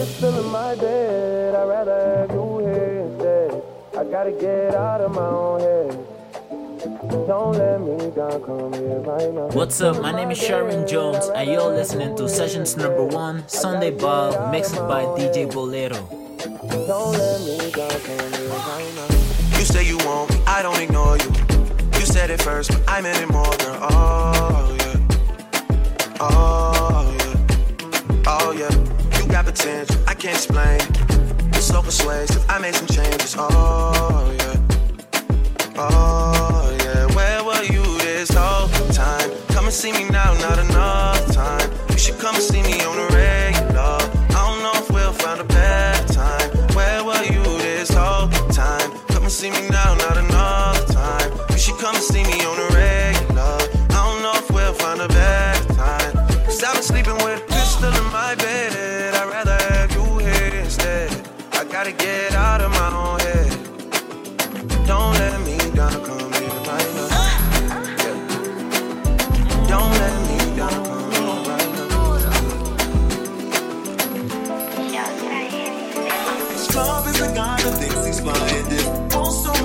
this in my bed. I'd rather have you here instead. I gotta get out of my own head. What's up? My name is Cherwin Jones, and you're listening to sessions number one, Sunday Baile, mixed by DJ Boléreaux. You say you won't, I don't ignore you. You said it first, but I meant it more, girl. Oh, yeah. Oh potential. I can't explain. It's so persuasive. I made some changes. Oh yeah. Oh yeah. Where were you this whole time? Come and see me now, not enough love is the kind of things explained. It's also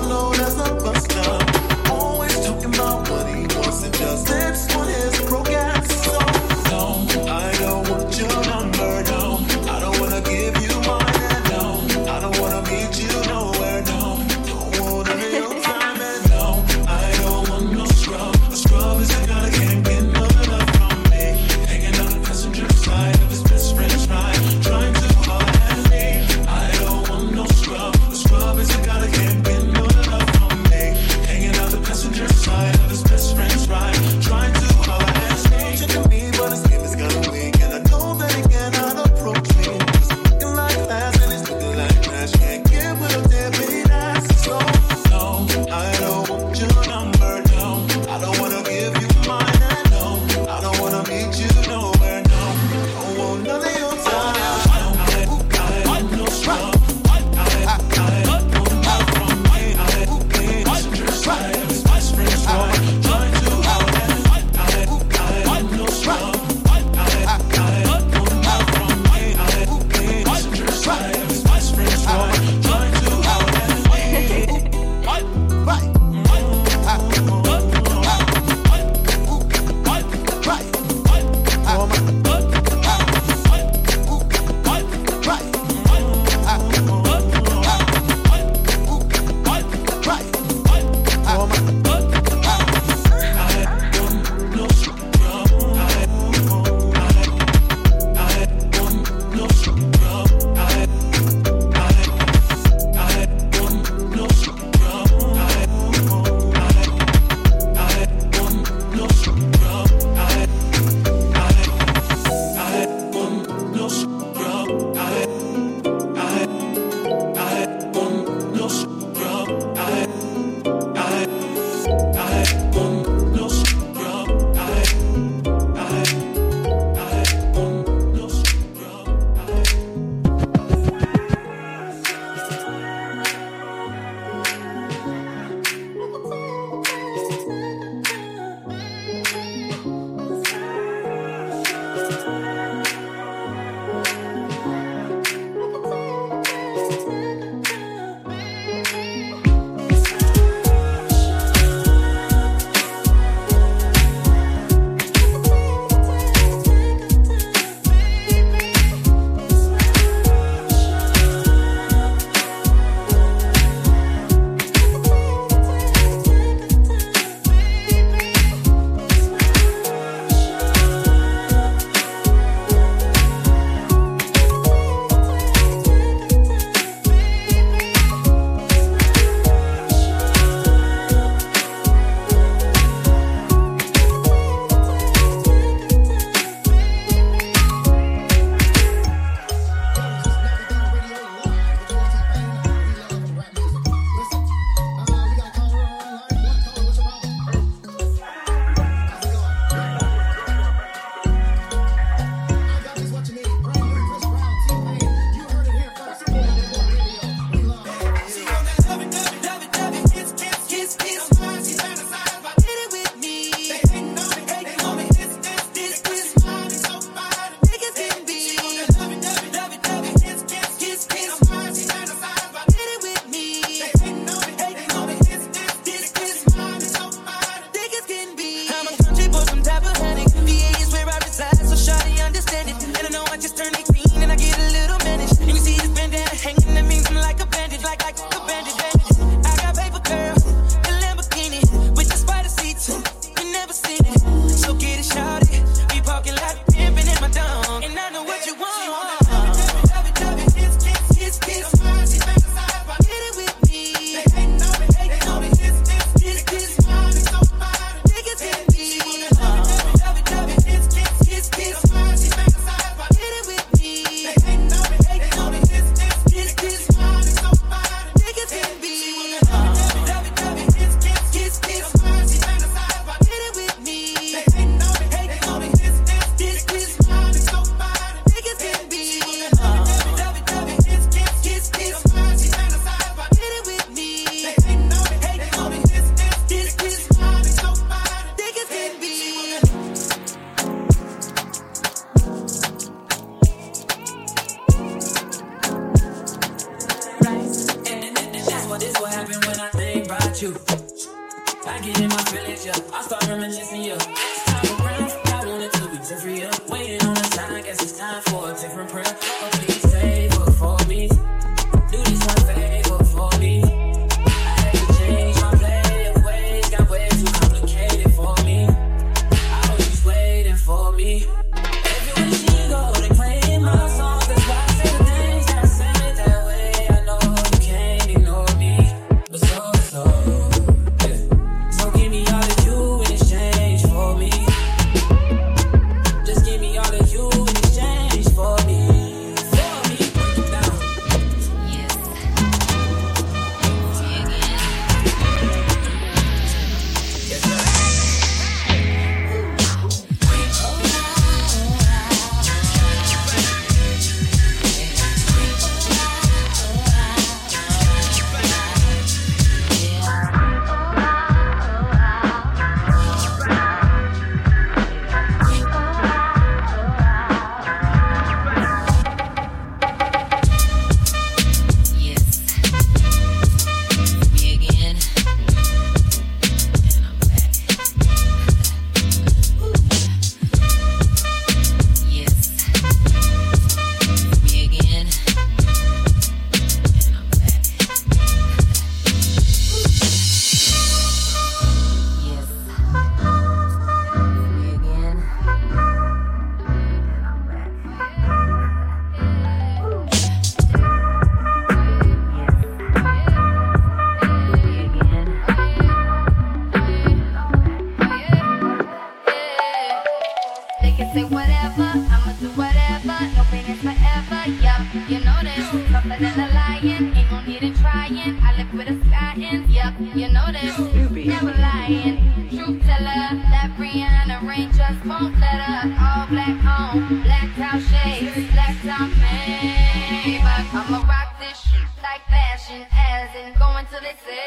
like as in going till they say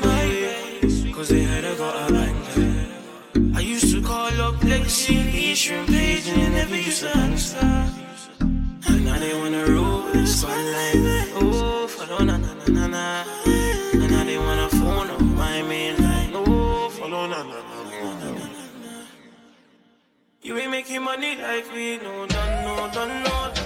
my. Cause they heard I got a banger. I used to call up Lexi, Leisha, and Paige, and they never used to answer. And now they wanna roll this one like. Oh, follow na na na na na. And now they wanna phone up my main line. Oh, follow na na na na na. You ain't making money like we, no, done, know, done, no, done.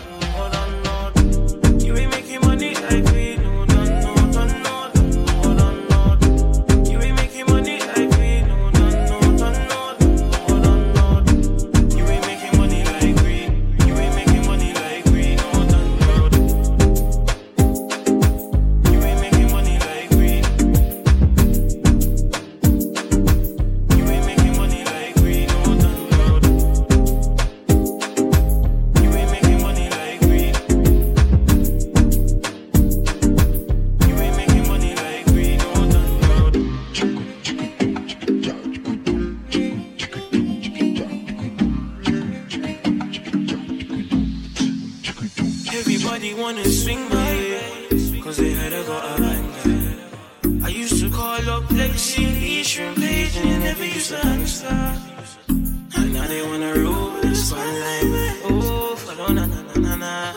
And now they wanna roll with the spotlight. Oh, follow na na na na na.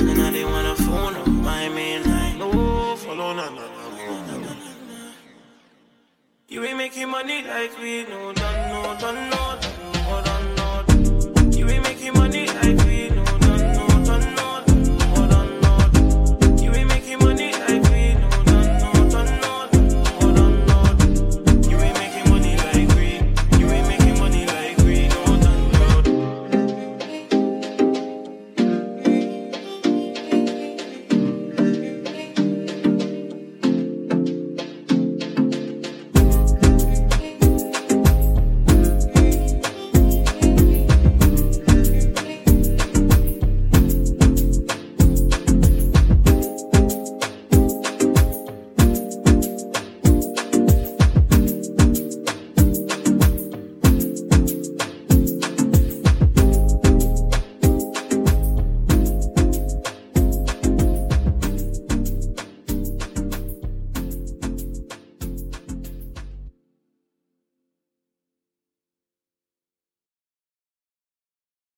And now they wanna phone on my main line. Oh, follow na na na na na. You ain't making money like we no done no done no done